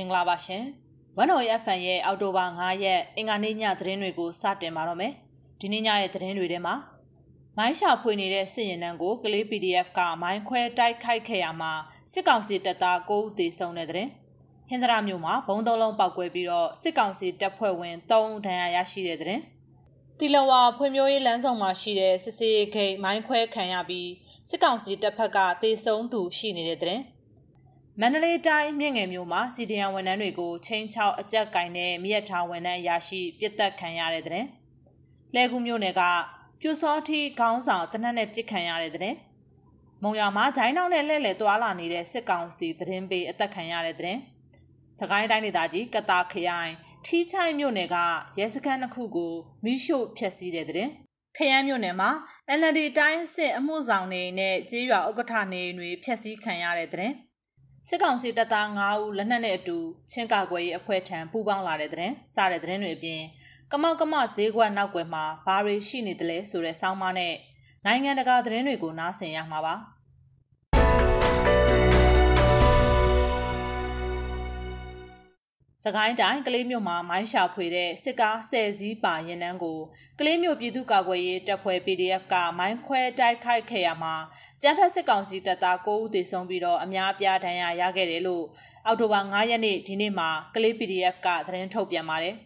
မင်္ဂလာပါရှင်။ One Oil FM ရဲ့အောက်တိုဘာ9ရက်အင်္ဂါနေ့ညသတင်းတွေကိုစတင်ပါတော့မယ်။ဒီနေ့ညရဲ့သတင်းတွေထဲမှာမိုင်းရှာဖွေနေတဲ့စစ်ရင်နှန်းကိုကလေး PDF ကမိုင်းခွဲတိုက်ခိုက်ခဲ့ရမှာစစ်ကောင်စီတပ်သား9ဦးသေဆုံးတဲ့တဲ့။ဟင်္ဒရာမြို့မှာဘုံသုံးလုံးပောက်ကွဲပြီးတော့စစ်ကောင်စီတပ်ဖွဲ့ဝင်3ဦးဒဏ်ရာရရှိတဲ့တဲ့။တီလဝါဖွံ့ဖြိုးရေးလမ်းဆောင်မှာရှိတဲ့စစ်စေးခိတ်မိုင်းခွဲခံရပြီးစစ်ကောင်စီတပ်ဖက်ကသေဆုံးသူရှိနေတဲ့တဲ့။ မန္တလေးတိုင်းမြင့်ငယ်မြို့မှာစီဒီယံဝန်ထမ်းတွေကိုချင်းချောက်အကြက်ကင်တဲ့မြက်ထားဝန်ထမ်းရရှိပြစ်တက်ခံရတဲ့တဲ့။လဲကူမြို့နယ်ကပြူစောထီခေါင်းဆောင်တနက်နဲ့ပြစ်ခံရတဲ့တဲ့။မုံရမှာဂျိုင်းနောက်နဲ့လှည့်လည်သွားလာနေတဲ့စစ်ကောင်စီသတင်းပေးအသက်ခံရတဲ့တဲ့။စကိုင်းတိုင်းဒေသကြီးကတာခရိုင်ထီးချိုင်မြို့နယ်ကရဲစခန်းတစ်ခုကိုမိရှို့ဖျက်ဆီးတဲ့တဲ့။ခရမ်းမြို့နယ်မှာ NLD တိုင်းစစ်အမှုဆောင်နေနဲ့ကြေးရွာဥက္ကဋ္ဌနေတွေဖျက်ဆီးခံရတဲ့တဲ့။ စစ်ကောင်စီတပ်သား9ဦးလက်နက်နဲ့အတူချင်းကာကွယ်ရေးအဖွဲ့ထံပူးပေါင်းလာတဲ့တဲ့စတဲ့တဲ့တွေအပြင်ကမောက်ကမဈေးကွက်နောက်ွယ်မှာဘာတွေရှိနေတယ်လဲဆိုတဲ့ဆောင်းပါးနဲ့နိုင်ငံတကာသတင်းတွေကိုနားဆင်ရမှာပါ။ စကိုင်းတိုင်းကလေးမြို့မှာမိုင်းရှာဖွေတဲ့စစ်ကားဆယ်စည်းပါရင်နှန်းကိုကလေးမြို့ပြည်သူ့ကာကွယ်ရေးတပ်ဖွဲ့ PDF ကမိုင်းခွဲတိုက်ခိုက်ခဲ့ရမှာကျန်းဖက်စစ်ကောင်စီတပ်သား9ဦးသေဆုံးပြီးတော့အများအပြားဒဏ်ရာရခဲ့တယ်လို့အောက်တိုဘာ9ရက်နေ့ဒီနေ့မှာကလေး PDF ကသတင်းထုတ်ပြန်ပါတယ်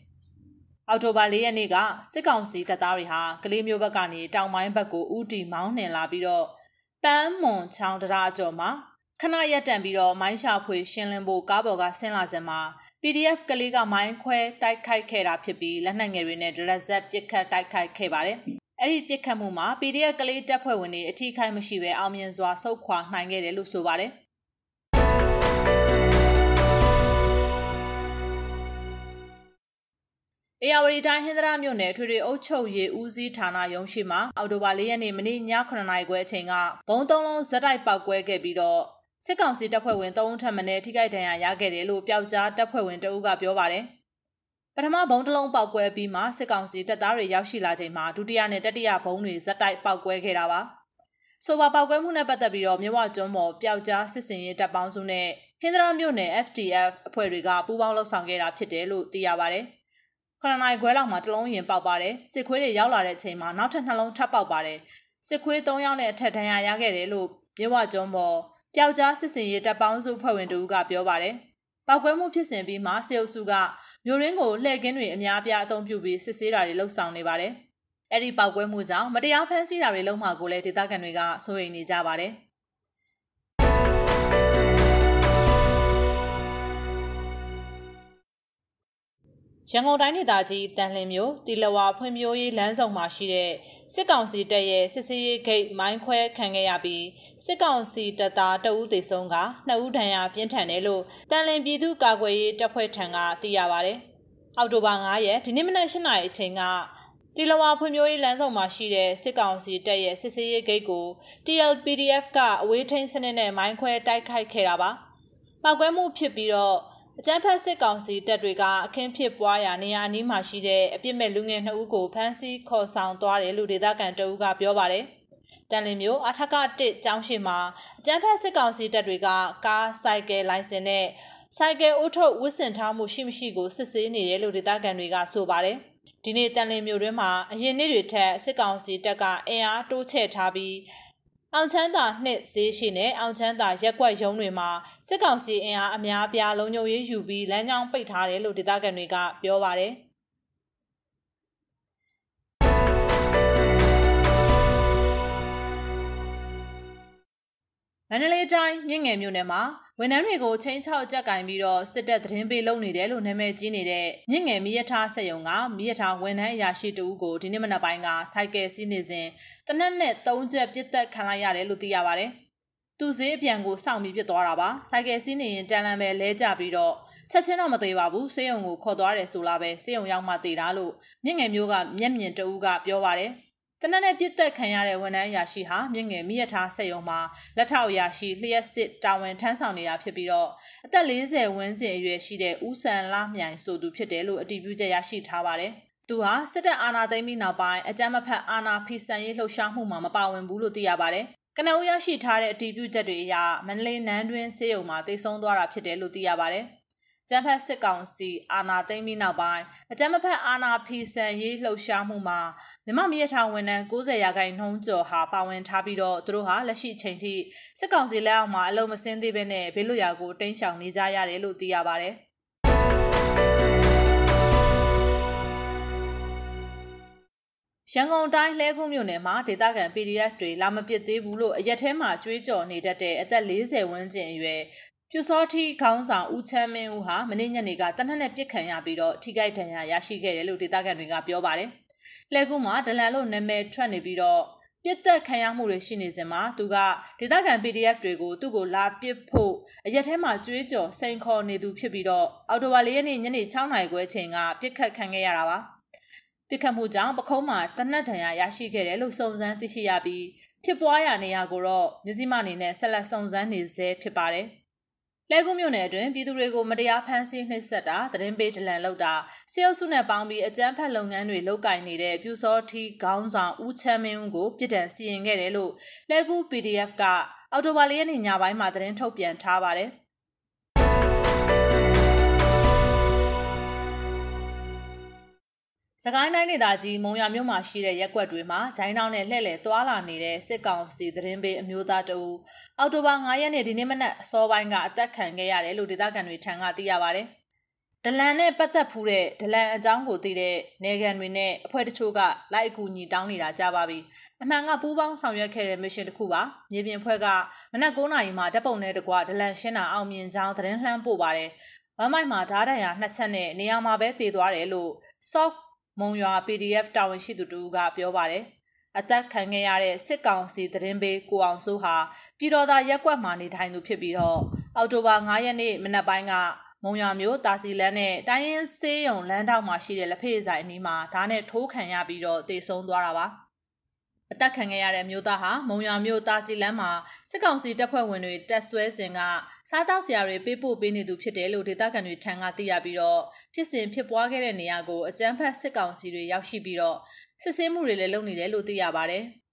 ။အောက်တိုဘာ4ရက်နေ့ကစစ်ကောင်စီတပ်သားတွေဟာကလေးမျိုးဘက်ကနေတောင်ပိုင်းဘက်ကိုဥတီမောင်းနှင်လာပြီးတော့ပန်းမွန်ချောင်းတရာကျော်မှာခဏရက်တန်ပြီးတော့မိုင်းရှာဖွေရှင်းလင်းဖို့ကားပေါ်ကဆင်းလာစမှာ PDF ကလေးကမိုင်းခွဲတိုက်ခိုက်ခဲ့တာဖြစ်ပြီးလက်နက်ငယ်တွေနဲ့ဒရက်ဇက်ပစ်ခတ်တိုက်ခိုက်ခဲ့ပါတယ်။အဲ့ဒီပစ်ခတ်မှုမှာ PDF ကလေးတပ်ဖွဲ့ဝင်တွေအထိခိုက်မရှိဘဲအောင်မြင်စွာဆုတ်ခွာနိုင်ခဲ့တယ်လို့ဆိုပါတယ်။အေယာဝတီတိုင်းဟင်္ဒရာမြို့နယ်ထွေထွေအုပ်ချုပ်ရေးဦးစီးဌာနရုံးရှိမှာအော်တိုဘာ၄ရက်နေ့မနေ့ည9:00နာရီခွဲအချိန်ကဘုံသုံးလုံးဇက်တိုက်ပောက်ကွဲခဲ့ပြီးတော့ စစ်ကောင်စီတပ်ဖွဲ့ဝင်3ဦးထပ်မံထိခိုက်ဒဏ်ရာရခဲ့တယ်လို့ပျောက်ကြားတပ်ဖွဲ့ဝင်တအုပ်ကပြောပါတယ်။ပထမဘုံတစ်လုံးပောက်ကွဲပြီးမှစစ်ကောင်စီတပ်သားတွေရောက်ရှိလာချိန်မှာဒုတိယနဲ့တတိယဘုံတွေဇက်တိုက်ပောက်ကွဲခဲ့တာပါ။ဆိုပါပောက်ကွဲမှုနဲ့ပတ်သက်ပြီးတော့မြဝကျွန်းပေါ်ပျောက်ကြားစစ်စင်ရေးတပ်ပေါင်းစုနဲ့ဟင်္ဒရာမြို့နယ် FTF အဖွဲ့တွေကပူးပေါင်းလှုပ်ဆောင်ခဲ့တာဖြစ်တယ်လို့သိရပါတယ်။ခရနိုင်ခွဲလောက်မှာတလုံးရင်ပေါက်ပါတယ်။စစ်ခွေးတွေရောက်လာတဲ့အချိန်မှာနောက်ထပ်နှလုံးထပ်ပေါက်ပါတယ်။စစ်ခွေး၃ယောက်နဲ့အထက်ဒဏ်ရာရခဲ့တယ်လို့မြဝကျွန်းပေါ် ပျောက်ကြားစစ်စင်ရေးတပ်ပေါင်းစုဖွဲ့ဝင်တို့ကပြောပါတယ်။ပောက်ကွဲမှုဖြစ်စဉ်ပြီးမှစေအုပ်စုကမြို့ရင်းကိုလှည့်ကင်းတွေအများအပြားအုံပြုပြီးစစ်ဆေးတာတွေလှုပ်ဆောင်နေပါတယ်။အဲ့ဒီပောက်ကွဲမှုကြောင့်မတရားဖမ်းဆီးတာတွေလုပ်မှာကိုလည်းဒေသခံတွေကစိုးရိမ်နေကြပါတယ်။ ရန်ကုန်တိုင်းဒေသကြီးတန်လင်းမြို့တီလဝါဖွံ့ဖြိုးရေးလမ်းဆောင်မှာရှိတဲ့စစ်ကောင်စီတပ်ရဲ့စစ်စေးရေးဂိတ်မိုင်းခွဲခံခဲ့ရပြီးစစ်ကောင်စီတပ်သားတဦးသေဆုံးကနှစ်ဦးဒဏ်ရာပြင်းထန်တယ်လို့တန်လင်းပြည်သူ့ကာကွယ်ရေးတပ်ဖွဲ့ထံကသိရပါဗျ။အောက်တိုဘာ9ရက်ဒီနေ့မနက်၈နာရီအချိန်ကတီလဝါဖွံ့ဖြိုးရေးလမ်းဆောင်မှာရှိတဲ့စစ်ကောင်စီတပ်ရဲ့စစ်စေးရေးဂိတ်ကို TLPDF ကအဝေးထိန်းစနစ်နဲ့မိုင်းခွဲတိုက်ခိုက်ခဲ့တာပါ။ပောက်ကွဲမှုဖြစ်ပြီးတော့ အကြမ်းဖက်စစ်ကောင်စီတပ်တွေကအခင်းဖြစ်ပွားရာနေရာအနီးမှာရှိတဲ့အပြစ်မဲ့လူငယ်နှစ်ဦးကိုဖမ်းဆီးခေါ်ဆောင်သွားတယ်လို့ဒေသခံတအုပ်ကပြောပါတယ်။တန်လင်းမျိုးအထက်က1ကျောင်းရှိမှာအကြမ်းဖက်စစ်ကောင်စီတပ်တွေကကားစိုက်ကယ်လိုင်စင်နဲ့ဆိုင်ကယ်အိုးထုတ်ဝစ်စင်ထားမှုရှိမရှိကိုစစ်ဆေးနေတယ်လို့ဒေသခံတွေကဆိုပါတယ်။ဒီနေ့တန်လင်းမျိုးတွင်မှာအရင်နေ့တွေထက်စစ်ကောင်စီတပ်ကအင်အားတိုးချဲ့ထားပြီး အောင်ချမ်းသာနှစ်ဈေးရှိနဲ့အောင်ချမ်းသာရက်ွက်ရုံးတွေမှာစစ်ကောင်စီအင်အားအများပြားလုံခြုံရေးယူပြီးလမ်းကြောင်းပိတ်ထားတယ်လို့ဒေသခံတွေကပြောပါတယ်မန္တလေးတိုင်းမြင့်ငယ်မြို့နယ်မှာ ဝန်ထမ်းတွေကိုချင်းချောက်ကြက်ကင်ပြီးတော့စစ်တပ်သတင်းပေးလုပ်နေတယ်လို့နာမည်ကြီးနေတဲ့မြင့်ငယ်မိရထားဆက်ယုံကမိရထားဝန်ထမ်းအရာရှိတဦးကိုဒီနေ့မနက်ပိုင်းကစိုက်ကယ်စီးနေစဉ်တနက်နဲ့၃ချက်ပြစ်တက်ခံလိုက်ရတယ်လို့သိရပါတယ်။သူဈေးအပြန်ကိုစောင့်ပြီးပြစ်သွားတာပါ။စိုက်ကယ်စီးနေရင်တန်လန်ပဲလဲကြပြီးတော့ချက်ချင်းတော့မသေးပါဘူး။စေယုံကိုခေါ်သွားတယ်ဆိုလားပဲစေယုံရောက်မှသေးတာလို့မြင့်ငယ်မျိုးကမျက်မြင်တဦးကပြောပါတယ်။ တနက်နဲ့ပြစ်သက်ခံရတဲ့ဝန်ထမ်းရာရှိဟာမြင့်ငယ်မိရထားဆက်ယုံမှာလက်ထောက်ရာရှိလျှက်စစ်တာဝန်ထမ်းဆောင်နေတာဖြစ်ပြီးတော့အသက်40ဝန်းကျင်အရွယ်ရှိတဲ့ဦးဆန်လာမြိုင်ဆိုသူဖြစ်တယ်လို့အတည်ပြုချက်ရရှိထားပါတယ်။သူဟာစစ်တပ်အာဏာသိမ်းပြီးနောက်ပိုင်းအကြမ်းမဖက်အာဏာဖီဆန်ရေးလှုပ်ရှားမှုမှာမပါဝင်ဘူးလို့သိရပါတယ်။ကနဦးရရှိထားတဲ့အတည်ပြုချက်တွေအရမန္တလေးနန်းတွင်းဆေးရုံမှာတိတ်ဆုံးသွားတာဖြစ်တယ်လို့သိရပါတယ်။ ကျန်းဖက်စစ်ကောင်စီအာဏာသိမ်းပြီးနောက်ပိုင်းအကြမ်းမဖက်အာဏာဖီဆန်ရေးလှုပ်ရှားမှုမှာမြမမြေထောင်ဝန်ထမ်း90ရာခိုင်နှုန်းကျော်ဟာပါဝင်ထားပြီးတော့သူတို့ဟာလက်ရှိအချိန်ထိစစ်ကောင်စီလက်အောက်မှာအလုံးမစင်းသေးဘဲနဲ့ဘေးလွတ်ရာကိုတင်းရှောင်နေကြရတယ်လို့သိရပါတယ်။ရန်ကုန်တိုင်းလှဲကူးမြို့နယ်မှာဒေသခံ PDF တွေလာမပစ်သေးဘူးလို့အရက်ထဲမှာကြွေးကြော်နေတတ်တဲ့အသက်40ဝန်းကျင်အရွယ် ပြူစောထီခေါင်းဆောင်ဦးချမ်းမင်းဦးဟာမနေ့ညနေကတနက်နဲ့ပြစ်ခံရပြီးတော့ထိခိုက်ဒဏ်ရာရရှိခဲ့တယ်လို့ဒေသခံတွေကပြောပါတယ်။လှဲကူးမှာဒလန်လို့နာမည်ထွက်နေပြီးတော့ပြစ်သက်ခံရမှုတွေရှိနေစဉ်မှာသူကဒေသခံ PDF တွေကိုသူ့ကိုလာပစ်ဖို့အရက်ထဲမှာကြွေးကြော်စိန်ခေါ်နေသူဖြစ်ပြီးတော့အော်တိုဝါလေးရက်နေ့ညနေ6နာရီခွဲချိန်ကပြစ်ခတ်ခံခဲ့ရတာပါ။ပြစ်ခတ်မှုကြောင့်ပခုံးမှာတနက်ဒဏ်ရာရရှိခဲ့တယ်လို့စုံစမ်းသိရှိရပြီးဖြစ်ပွားရာနေရာကိုတော့မြစည်းမအနေနဲ့ဆက်လက်စုံစမ်းနေဆဲဖြစ်ပါတယ်။ လဲကူးမြို့နယ်အတွင်းပြည်သူတွေကိုမတရားဖမ်းဆီးနှိပ်စက်တာသတင်းပေးဒလန်လုပ်တာစေအုပ်စုနဲ့ပေါင်းပြီးအကြမ်းဖက်လုပ်ငန်းတွေလုပ်ကင်နေတဲ့ပြူစောထီခေါင်းဆောင်ဦးချမ်းမင်းဦးကိုပြစ်ဒဏ်စီရင်ခဲ့တယ်လို့လဲကူး PDF ကအော်တိုဘာလရက်နေ့ညပိုင်းမှာသတင်းထုတ်ပြန်ထားပါတယ်။ စကိုင်းတိုင်းဒေသကြီးမုံရမြို့မှာရှိတဲ့ရက်ကွက်တွေမှာဂျိုင်းတောင်းနဲ့လှည့်လည်သွာလာနေတဲ့စစ်ကောင်စီသတင်းပေးအမျိုးသားတဦးအောက်တိုဘာ9ရက်နေ့ဒီနေ့မနက်အစောပိုင်းကအသက်ခံခဲ့ရတယ်လို့ဒေသခံတွေထံကသိရပါဗျ။ဒလန်နဲ့ပတ်သက်ဖူးတဲ့ဒလန်အကြောင်းကိုသိတဲ့နေကန်တွေနဲ့အဖွဲ့တချို့ကလိုက်အကူညီတောင်းနေတာကြပါပြီ။အမှန်ကပူးပေါင်းဆောင်ရွက်ခဲ့တဲ့မစ်ရှင်တစ်ခုပါ။မြေပြင်ဖွဲ့ကမနက်9နာရီမှာဓပုံနဲ့တကွဒလန်ရှင်းတာအောင်မြင်ကြောင်းသတင်းလှမ်းပို့ပါတယ်။ဝမ်းမိုက်မှာဓာတ်တန်ရနှစ်ချက်နဲ့နေရာမှာပဲတည်သွားတယ်လို့ soft မုံရွာ PDF တာဝန်ရှိသူတူကပြောပါတယ်အသက်ခံခဲ့ရတဲ့စစ်ကောင်စီသတင်းပေးကိုအောင်စိုးဟာပြည်တော်သားရက်ကွက်မှာနေထိုင်သူဖြစ်ပြီးတော့အောက်တိုဘာ9ရက်နေ့မနက်ပိုင်းကမုံရွာမြို့တာစီလန်းနဲ့တိုင်းရင်းဆေးရုံလမ်းတောက်မှာရှိတဲ့လက်ဖေးဆိုင်အနီးမှာဓာတ်နဲ့ထိုးခံရပြီးတော့တေဆုံးသွားတာပါ အသက်ခံခဲ့ရတဲ့မျိုးသားဟာမုံရွာမြို့တာစီလန်းမှာစစ်ကောင်စီတပ်ဖွဲ့ဝင်တွေတက်ဆွဲစဉ်ကစားတောက်စရာတွေပေးပို့ပေးနေသူဖြစ်တယ်လို့ဒေသခံတွေထံကသိရပြီးတော့ဖြစ်စဉ်ဖြစ်ပွားခဲ့တဲ့နေရာကိုအကြမ်းဖက်စစ်ကောင်စီတွေရောက်ရှိပြီးတော့စစ်ဆေးမှုတွေလည်းလုပ်နေတယ်လို့သိရပါတယ်။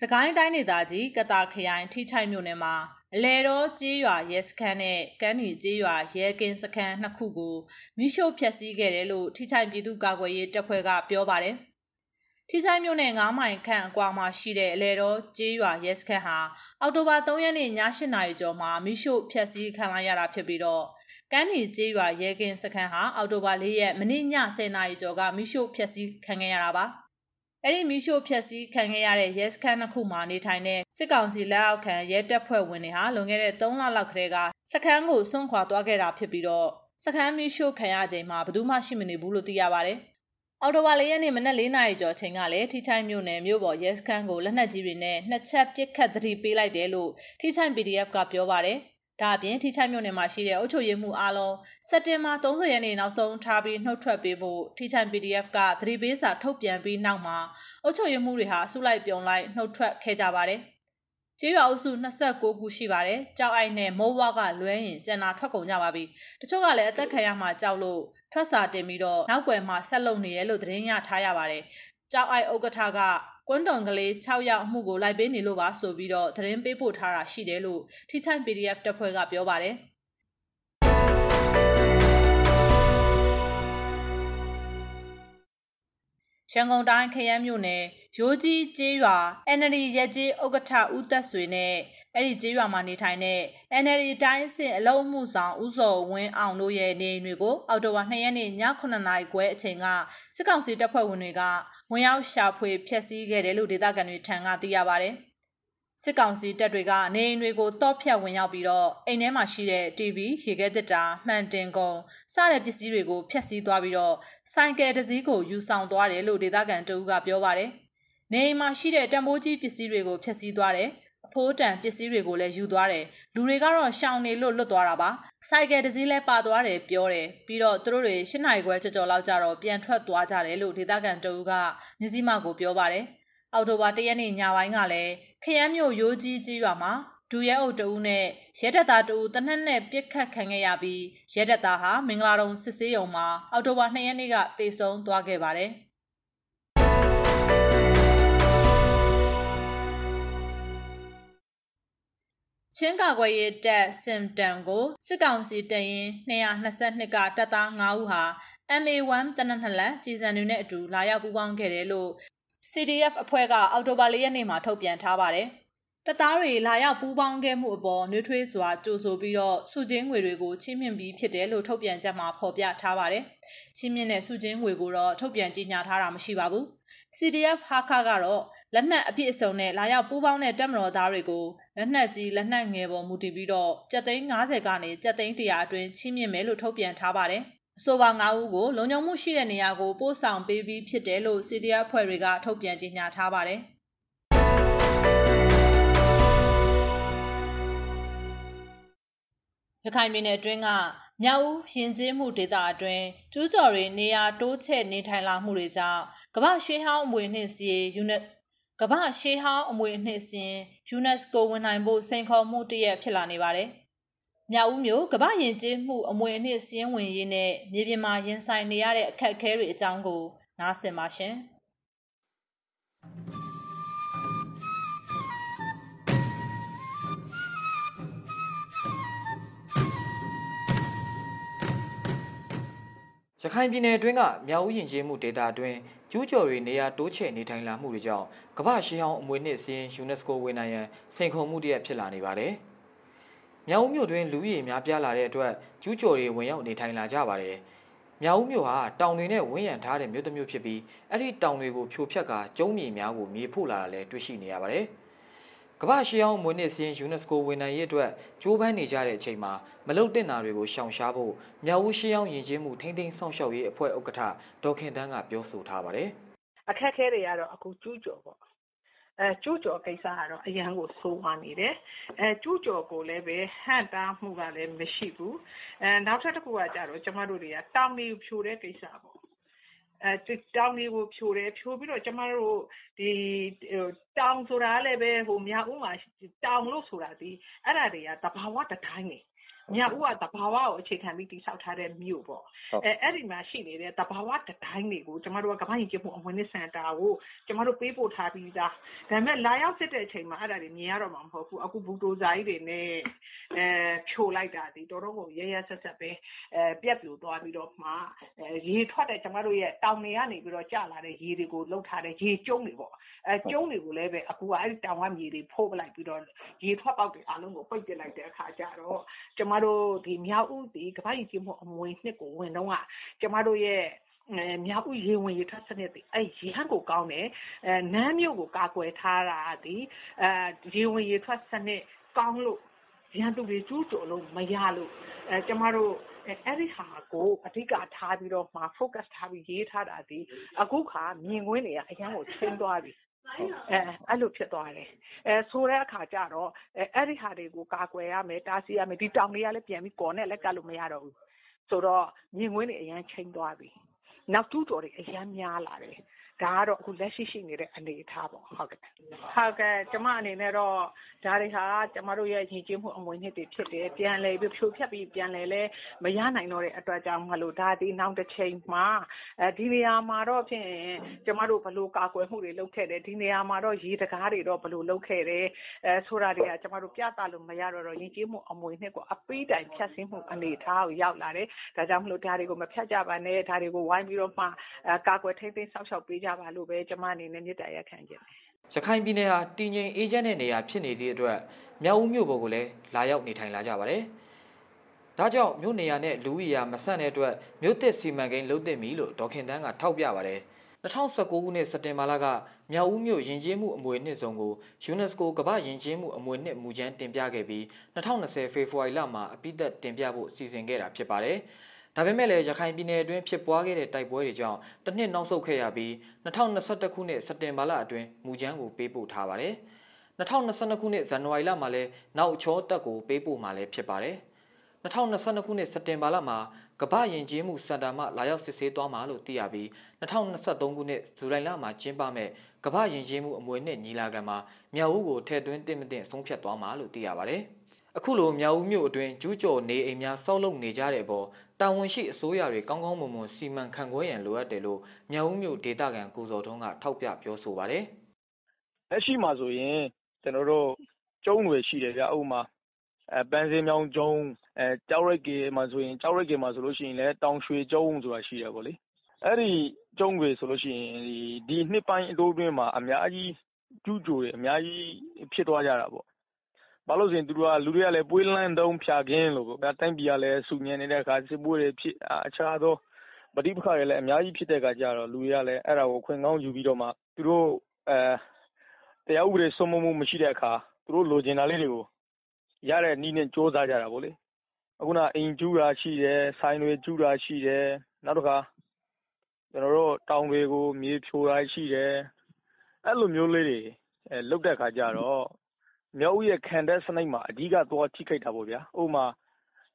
စကိုင်းတိုင်းဒေသကြီးကတာခရိုင်ထိချိုက်မြို့နယ်မှာ အလဲတော်ကြေးရွာရဲစခန်းနဲ့ကန်းနီကြေးရွာရဲကင်းစခန်းနှစ်ခုကိုမိရှုဖျက်ဆီးခဲ့တယ်လို့ထိချိုက်ပြည်သူ့ကာကွယ်ရေးတပ်ဖွဲ့ကပြောပါတယ်။ထိချိုက်မြို့နယ်9မိုင်ခန့်အကွာမှာရှိတဲ့အလဲတော်ကြေးရွာရဲစခန်းဟာအောက်တိုဘာ3ရက်နေ့ည8နာရီကျော်မှာမိရှုဖျက်ဆီးခံလိုက်ရတာဖြစ်ပြီးတော့ကန်းနီကျေးရွာရဲကင်းစခန်းဟာအောက်တိုဘာ၄ရက်မနေ့ည10နာရီကျော်ကမိရှုဖျက်ဆီးခံခဲ့ရတာပါ။ အဲ့ဒီမီရှို့ဖျက်ဆီးခံခဲ့ရတဲ့ရဲစခန်းတစ်ခုမှာနေထိုင်တဲ့စစ်ကောင်စီလက်အောက်ခံရဲတပ်ဖွဲ့ဝင်တွေဟာလွန်ခဲ့တဲ့3လလောက်ကတည်းကစခန်းကိုစွန့်ခွာသွားခဲ့တာဖြစ်ပြီးတော့စခန်းမီရှို့ခံရချိန်မှာဘယ်သူမှရှိမနေဘူးလို့သိရပါတယ်။အော်တိုဝါလေးရက်နေ့မနက်၄နာရီကျော်ချိန်ကလည်းထိချိုင်းမြို့နယ်မြို့ပေါ်ရဲစခန်းကိုလက်နက်ကြီးတွေနဲ့နှစ်ချက်ပစ်ခတ်သတိပေးလိုက်တယ်လို့ထိချိုင်း PDF ကပြောပါတယ်။ ဒါအပြင်ထိချိုက်မြို့နယ်မှာရှိတဲ့အုပ်ချုပ်ရေးမှုအားလုံးစက်တင်ဘာ30ရက်နေ့နောက်ဆုံးထားပြီးနှုတ်ထွက်ပေးဖို့ထိချိုက် PDF ကသတိပေးစာထုတ်ပြန်ပြီးနောက်မှာအုပ်ချုပ်ရေးမှုတွေဟာဆုလိုက်ပြုံလိုက်နှုတ်ထွက်ခဲ့ကြပါတယ်။ကျေးရွာအုပ်စု29ခုရှိပါတယ်။ကြောက်အိုက်နဲ့မိုးဝါကလွဲရင်ကျန်တာထွက်ကုန်ကြပါပြီ။တချို့ကလည်းအသက်ခံရမှကြောက်လို့ထွက်စာတင်ပြီးတော့နောက်ွယ်မှာဆက်လုပ်နေရလို့သတင်းရထားရပါတယ်။ကြောက်အိုက်ဥက္ကဋ္ဌက ကွန်းတုံကလေး6ယောက်အမှုကိုလိုက်ပေးနေလို့ပါဆိုပြီးတော့သတင်းပေးပို့ထားတာရှိတယ်လို့ထိချိုင် PDF တပ်ဖွဲ့ကပြောပါတယ် ရန်ကုန်တိုင်းခရမ်းမြို့နယ်ရိုးကြီးကျေးရွာ NLD ရက်ကြီးဥက္ကဋ္ဌဦးသက်ဆွေနဲ့အဲ့ဒီကျေးရွာမှာနေထိုင်တဲ့ NLD တိုင်းစစ်အလုံးမှုဆောင်ဦးစောဝင်းအောင်တို့ရဲ့နေအိမ်တွေကိုအော်တိုဝါ2ရက်နေ့ည9နာရီခွဲအချိန်ကစစ်ကောင်စီတပ်ဖွဲ့ဝင်တွေကဝင်ရောက်ရှာဖွေဖျက်ဆီးခဲ့တယ်လို့ဒေသခံတွေထံကသိရပါဗျ။ စစ်ကောင်စီတပ်တွေကနေအိမ်တွေကိုတော့ဖြတ်ဝင်ရောက်ပြီးတော့အိမ်ထဲမှာရှိတဲ့ TV ရေခဲသစ်တာမှန်တင်ကုန်စတဲ့ပစ္စည်းတွေကိုဖျက်ဆီးသွားပြီးတော့ဆိုင်ကယ်တစ်စီးကိုယူဆောင်သွားတယ်လို့ဒေသခံတအူးကပြောပါတယ်။နေအိမ်မှာရှိတဲ့တံပိုးကြီးပစ္စည်းတွေကိုဖျက်ဆီးသွားတယ်အဖိုးတန်ပစ္စည်းတွေကိုလည်းယူသွားတယ်လူတွေကတော့ရှောင်နေလို့လွတ်သွားတာပါဆိုင်ကယ်တစ်စီးလည်းပါသွားတယ်ပြောတယ်ပြီးတော့သူတို့တွေ၈နိုင်ခွဲကြော်ကြော်လောက်ကြတော့ပြန်ထွက်သွားကြတယ်လို့ဒေသခံတအူးကမြစည်းမကိုပြောပါတယ်အောက်တိုဘာ၁ရက်နေ့ညပိုင်းကလည်းခရမ်းမြို့ရိုးကြီးကြီးရွာမှာဒူရဲအုပ်တဦးနဲ့ရဲတပ်သားတဦးတနက်နဲ့ပြစ်ခတ်ခံခဲ့ရပြီးရဲတပ်သားဟာမင်္ဂလာတုံစစ်ဆေးရုံမှာအောက်တိုဘာ2ရက်နေ့ကတေဆုံးသွားခဲ့ပါတယ်။ချင်းကာကွယ်ရေးတပ်စင်တန်ကိုစစ်ကောင်စီတရင်222ကတပ်သား9ဦးဟာ MA1 တနက်နှစ်လက်ကြီးစံတွေနဲ့အတူလာရောက်ပူးပေါင်းခဲ့တယ်လို့ CDF အဖွဲ့ကအောက်တိုဘာလရက်နေ့မှာထုတ်ပြန်ထားပါတယ်။တပ်သားတွေလာရောက်ပူးပေါင်းခဲ့မှုအပေါ်နှွေးထွေးစွာကြိုဆိုပြီးတော့စုချင်းငွေတွေကိုချီးမြှင့်ပြီးဖြစ်တယ်လို့ထုတ်ပြန်ချက်မှာဖော်ပြထားပါတယ်။ချီးမြှင့်တဲ့စုချင်းငွေကိုတော့ထုတ်ပြန်ကြေညာထားတာမရှိပါဘူး။ CDF ဟာခါကတော့လက်နက်အပြည့်အစုံနဲ့လာရောက်ပူးပေါင်းတဲ့တပ်မတော်သားတွေကိုလက်နက်ကြီးလက်နက်ငယ်ပေါ်မူတည်ပြီးတော့ကြက်သိန်း90ကနေကြက်သိန်း100အတွင်းချီးမြှင့်မယ်လို့ထုတ်ပြန်ထားပါတယ်။ အဆိုပါ9ဦးကိုလုံခြုံမှုရှိတဲ့နေရာကိုပို့ဆောင်ပေးပြီးဖြစ်တယ်လို့ CDF ဖွဲ့တွေကထုတ်ပြန်ကြေညာထားပါတယ်။ရခိုင်ပြည်နယ်အတွင်းကမြောက်ဦးရင်ကျေးမှုဒေသအတွင်းကျူးကျော်တွေနေရာတိုးချဲ့နေထိုင်လာမှုတွေကြောင့်ကမ္ဘာရှေးဟောင်းအမွေအနှစ်စီယူနက်ကမ္ဘာရှေးဟောင်းအမွေအနှစ်စဉ် UNESCO ဝင်နိုင်ဖို့စိန်ခေါ်မှုတရက်ဖြစ်လာနေပါတယ်။ မြောက်ဦးမြို့ကမ္ဘာရင်ကျေးမှုအမွေအနှစ်စည်းဝင်ရေးနဲ့မြေပြင်မှာရင်ဆိုင်နေရတဲ့အခက်အခဲတွေအကြောင်းကို နားဆင်ပါရှင်။ရခိုင်ပြည်နယ်အတွင်းကမြောက်ဦးရင်ကျေးမှုဒေသအတွင်းကျူးကျော်တွေနေရာတိုးချဲ့နေထိုင်လာမှုတွေကြောင့်ကမ္ဘာရှေးဟောင်းအမွေအနှစ်စည်း UNESCO ဝင်နိုင်ရန်စိန်ခေါ်မှုတရက်ဖြစ်လာနေပါတယ်။ မြောက်ဦးမြို့တွင်လူဦးရေများပြားလာတဲ့အတွက်ကျူးကျော်တွေဝင်ရောက်နေထိုင်လာကြပါတယ်။မြောက်ဦးမြို့ဟာတောင်တွေနဲ့ဝန်းရံထားတဲ့မြို့တစ်မြို့ဖြစ်ပြီးအဲ့ဒီတောင်တွေကိုဖြိုဖျက်ကကျုံးမြေများကိုမြေဖို့လာတာလည်းတွေ့ရှိနေရပါတယ်။ကမ္ဘာရှေးအောင်မွေးနေ့စည်း UNESCO ဝန်ထမ်းရေးအတွက်ကြိုးပမ်းနေကြတဲ့အချိန်မှာမလုတ်တင်တာတွေကိုရှောင်ရှားဖို့မြောက်ဦးရှေးအောင်ယဉ်ကျေးမှုထိမ့်သိမ်းဆောင်ရှောက်ရေးအဖွဲ့ဥက္ကဋ္ဌဒေါက်ခင်တန်းကပြောဆိုထားပါတယ်။အခက်အခဲတွေကတော့အခုကျူးကျော်ပေါ့အဲ ကျူးကျော်ကိစ္စကတော့ အရန်ကို ဆိုးဝါးနေတယ်အဲကျူးကျော်ကိုလည်းပဲဟန့်တားမှုကလည်း မရှိဘူးအဲနောက်ထပ်တစ်ခုကကြတော့ကျမတို့တွေက တောင်တွေဖြိုတဲ့ကိစ္စပေါ့အဲတောင်တွေကို ဖြိုတယ် ဖြိုပြီးတော့ ကျမတို့ဒီတောင်ဆိုတာလည်းပဲဟိုမြောက်ဦးမှာ တောင်လို့ဆိုတာဒီအဲ့ဒါတွေကတဘာဝ တတိုင်းနေ မြောက်ဦးကတဘာဝကိုအခြေခံပြီးတည်ဆောက်ထားတဲ့မြို့ပေါ့အဲအဲ့ဒီမှာရှိနေတဲ့တဘာဝတတိုင်းတွေကိုကျမတို့ကကမ္ဘာ့ယဉ်ကျေးမှုအမွေအနှစ်စင်တာကိုကျမတို့ပေးပို့ထားပြီးသားဒါပေမဲ့လာရောက်စစ်တဲ့အချိန်မှာအဲ့ဒါတွေမြင်ရတော့မှာမဟုတ်ဘူးအခုဘူတိုဇာကြီးတွေနဲ့အဲဖြိုလိုက်တာဒီတော်တော်ကိုရရဆက်ဆက်ပဲအဲပြက်ပြိုသွားပြီးတော့မှအဲရေထွက်တဲ့ကျမတို့ရဲ့တောင်တွေကနေပြီးတော့ကျလာတဲ့ရေတွေကိုလှုပ်ထားတဲ့ရေကျုံးတွေပေါ့အဲကျုံးတွေကိုလည်းပဲအခုကအဲ့ဒီတောင်ကမြေတွေဖိုးပလိုက်ပြီးတော့ရေထွက်ပေါက်တွေအလုံးကိုပိတ်ပစ်လိုက်တဲ့အခါကျတော့ကျမတို့ဒီမြောက်ဦးဒီကမ္ဘာ့ရည်ကြီးမှုအမွေနှစ်ကိုဝင်တော့ကကျမတို့ရဲ့အဲမြောက်ဦးရေဝင်ရေထွက်စနစ်တွေအဲရဟန်းကိုကောင်းတယ်အဲနန်းမြို့ကိုကာကွယ်ထားတာဒီအဲရေဝင်ရေထွက်စနစ်ကောင်းလို့ရန်သူတွေကျူးကျော်လို့မရလို့အဲကျမတို့အဲ့ဒီဟာကိုအဓိကထားပြီးတော့မှ focus ထားပြီးရေးထားတာဒီအခုခါမြင်ကွင်းတွေကအရန်ကိုချင်းသွားပြီ အဲအဲ့လိုဖြစ်သွားတယ်အဲဆိုတဲ့အခါကျတော့အဲအဲ့ဒီဟာတွေကိုကာကွယ်ရမယ်တားဆီးရမယ်ဒီတောင်တွေကလည်းပြန်ပြီးကော်နဲ့လက်ကလို့မရတော့ဘူးဆိုတော့မြင်ကွင်းတွေအရန်ချိန်သွားပြီနောက်တူးတော်တွေအရန်များလာတယ် ဒါကတော့အခုလက်ရှိရှိနေတဲ့အနေအထားပေါ့ဟုတ်ကဲ့ဟုတ်ကဲ့ကျမအနေနဲ့တော့ဒါတွေဟာကျမတို့ရဲ့ရည်ကျင်းမှုအမွေနှစ်တွေဖြစ်တယ်ပြန်လဲပြီးဖြိုဖြတ်ပြီးပြန်လဲလဲမရနိုင်တော့တဲ့အတွက်ကြောင့်မလို့ဒါဒီနောက်တစ်ချိန်မှာအဲဒီနေရာမှာတော့ဖြင့်ကျမတို့ဘလို့ကာကွယ်မှုတွေလုပ်ခဲ့တယ်ဒီနေရာမှာတော့ရေတကားတွေတော့ဘလို့လုပ်ခဲ့တယ်အဲဆိုတာတွေကကျမတို့ပြသလို့မရတော့တော့ရည်ကျင်းမှုအမွေနှစ်ကိုအပေးတိုင်ဖြတ်စင်းမှုအနေအထားကိုရောက်လာတယ်ဒါကြောင့်မလို့ဒါတွေကိုမဖြတ်ကြပါနဲ့ဒါတွေကိုဝိုင်းပြီးတော့မှကာကွယ်ထိန်းသိမ်းဆောက်ရှောက်ပေးကြပါလို့ပဲကျွန်မအနေနဲ့မြစ်တာရက်ခံခြင်းရခိုင်ပြည်နယ်ဟာတည်ငြိမ်အေးချမ်းတဲ့နေရာဖြစ်နေသည့်အတွက်မြောက်ဦးမြို့ပေါ်ကိုလည်းလာရောက်နေထိုင်လာကြပါတယ်။ဒါကြောင့်မြို့နေရာနဲ့လူဦးရေမဆန့်တဲ့အတွက်မြို့သစ်စီမံကိန်းလုပ်သင့်ပြီလို့ဒေါခင်တန်းကထောက်ပြပါတယ်။2019ခုနှစ်စက်တင်ဘာလကမြောက်ဦးမြို့ယဉ်ကျေးမှုအမွေနှစ်စုံကို UNESCO ကမ္ဘာယဉ်ကျေးမှုအမွေနှစ်မူချမ်းတင်ပြခဲ့ပြီး2020ဖေဖော်ဝါရီလမှာအပိသက်တင်ပြဖို့စီစဉ်ခဲ့တာဖြစ်ပါတယ်။ ဒါပေမဲ့လည်းရခိုင်ပြည်နယ်အတွင်းဖြစ်ပွားခဲ့တဲ့တိုက်ပွဲတွေကြောင့်တစ်နှစ်နောက်ဆုတ်ခဲ့ရပြီး2021ခုနှစ်စက်တင်ဘာလအတွင်းမူချမ်းကိုပေးပို့ထားပါတယ်။2022ခုနှစ်ဇန်နဝါရီလမှာလည်းနောက်ချောတက်ကိုပေးပို့မှာလည်းဖြစ်ပါတယ်။2022ခုနှစ်စက်တင်ဘာလမှာကမ္ဘာယဉ်ကျေးမှုစင်တာမှလာရောက်စစ်ဆေးသွားမှာလို့သိရပြီး2023ခုနှစ်ဇူလိုင်လမှာကျင်းပမဲ့ကမ္ဘာယဉ်ကျေးမှုအမွေနှစ်ညီလာခံမှာမြောက်ဦးကိုထည့်သွင်းတင်မတင်ဆုံးဖြတ်သွားမှာလို့သိရပါတယ်။အခုလိုမြောက်ဦးမြို့အတွင်းကျူးကျော်နေအိမ်များဆောက်လုပ်နေကြတဲ့အပေါ် တာဝန်ရှိအစိုးရတွေကောင်းကောင်းမွန်မွန်စီမံခန့်ခွဲရန်လိုအပ်တယ်လို့မြောက်ဦးမြို့ဒေသခံကိုစောထွန်းကထောက်ပြပြောဆိုပါတယ်။လက်ရှိမှာဆိုရင်ကျွန်တော်တို့ကျုံးတွေရှိတယ်ဗျဥပမာအဲပန်းစင်းမြောင်းကျုံအဲကြောက်ရိုက်ကေမှာဆိုရင်ကြောက်ရိုက်ကေမှာဆိုလို့ရှိရင်လည်းတောင်ရွှေကျုံဆိုတာရှိတယ်ပေါ့လေအဲ့ဒီကျုံတွေဆိုလို့ရှိရင်ဒီနှစ်ပိုင်းအတိုးတွင်းမှာအများကြီးကျူးကျော်တယ်အများကြီးဖြစ်သွားကြတာပေါ့ ဘာလို့ဆိုရင်သူတို့ကလူတွေကလည်းပွေးလန်းတုံးဖြာခင်းလို့ပေါ့ဗျာတိုင်းပြည်ကလည်းစုညံနေတဲ့အခါစစ်ပွဲတွေဖြစ်အခြားသောပဋိပက္ခတွေလည်းအများကြီးဖြစ်တဲ့အခါကျတော့လူတွေကလည်းအဲ့ဒါကိုခွင့်ကောင်းယူပြီးတော့မှသူတို့အဲတရားဥပဒေစိုးမိုးမှုမရှိတဲ့အခါသူတို့လိုချင်တာလေးတွေကိုရတဲ့နည်းနဲ့စ조사ကြတာပေါ့လေအခုနအိမ်ကျူးတာရှိတယ်ဆိုင်တွေကျူးတာရှိတယ်နောက်တစ်ခါကျွန်တော်တို့တောင်တွေကိုမြေဖြိုတာရှိတယ်အဲ့လိုမျိုးလေးတွေအဲလုတ်တဲ့ခါကျတော့ မြောက်ဦးရဲ့ခံတဲ့စနစ်မှာ အဓိကသွားထိခိုက်တာပေါ့ဗျာ ဥပမာ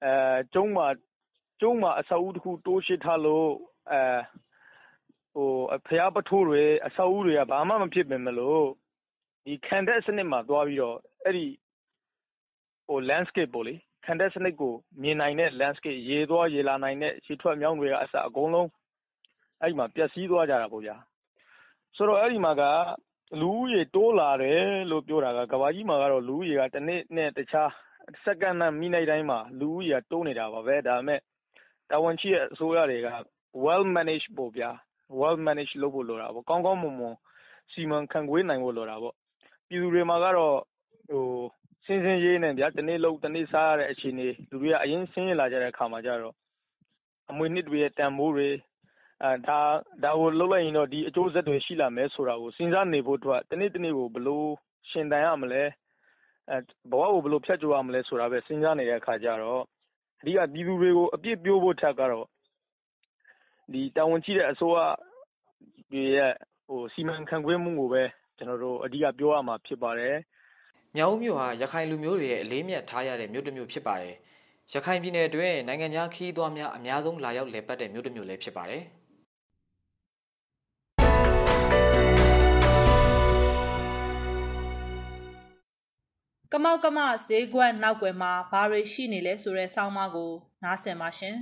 အဲကျုံးမှာကျုံးမှာ အဆောက်အဦတစ်ခု တိုးရှိထားလို့အဲဟိုဖျားပထိုးတွေ အဆောက်အဦတွေက ဘာမှမဖြစ်ပင်မလို့ဒီခံတဲ့စနစ်မှာသွားပြီးတော့ အဲ့ဒီဟို landscape ပေါ့လေ ခံတဲ့စနစ်ကို မြင်နိုင်တဲ့ landscape ရေသွားရေလာနိုင်တဲ့ ရေထွက်မြောင်းတွေကအစ အကုန်လုံး အဲ့ဒီမှာ ပျက်စီးသွားကြတာပေါ့ဗျာ ဆိုတော့ အဲ့ဒီမှာက လူဦးရေတိုးလာတယ်လို့ပြောတာကကဘာကြီးမှာကတော့ လူဦးရေကတစ်နေ့နဲ့တခြား စက္ကန့်နဲ့ မိနစ်တိုင်းမှာ လူဦးရေတိုးနေတာပါပဲ ဒါပေမဲ့ တာဝန်ရှိတဲ့အစိုးရတွေက well manage ပို့ဗျာ well manage လုပ်ဖို့လိုတာပေါ့ ကောင်းကောင်းမွန်မွန် စီမံခန့်ခွဲနိုင်ဖို့ လိုတာပေါ့ ပြည်သူတွေမှာကတော့ဟိုစင်းစင်းရေးနေဗျာ တနေ့လုံးတနေ့စားရတဲ့ အခြေအနေ လူတွေက အရင်ဆင်းရလာကြတဲ့အခါမှာကျတော့ အမွေနှစ်တွေရဲ့ တန်ဖိုးတွေအဲ ဒါဒါကိုလှုပ်လိုက်ရင်တော့ ဒီအကျိုးဆက်တွေရှိလာမယ်ဆိုတာကို စဉ်းစားနေဖို့အတွက် တနေ့တနေ့ကိုဘလို့ရှင်တန်ရမလဲအဲဘဝကိုဘလို့ဖြတ်ကျော်ရမလဲဆိုတာပဲ စဉ်းစားနေတဲ့အခါကျတော့ အဓိက ပြည်သူတွေကို အပြစ်ပြောဖို့ထက်ကတော့ ဒီတာဝန်ရှိတဲ့အစိုးရတွေရဲ့ဟိုစီမံခန့်ခွဲမှုကိုပဲ ကျွန်တော်တို့ အဓိက ပြောရမှာဖြစ်ပါတယ်။မြောက်ဦးမြို့ဟာ ရခိုင်လူမျိုးတွေရဲ့ အလေးမြတ်ထားရတဲ့ မြို့တစ်မြို့ဖြစ်ပါတယ်။ရခိုင်ပြည်နယ်အတွင်း နိုင်ငံခြားခီးသွားများ အများဆုံး လာရောက်လည်ပတ်တဲ့ မြို့တစ်မြို့လည်း ဖြစ်ပါတယ်။ ကမောက်ကမဈေးကွက်နောက်ွယ်မှာဘာတွေရှိနေလဲဆိုတဲ့ဆောင်းပါးကိုနားဆင်ပါရှင်။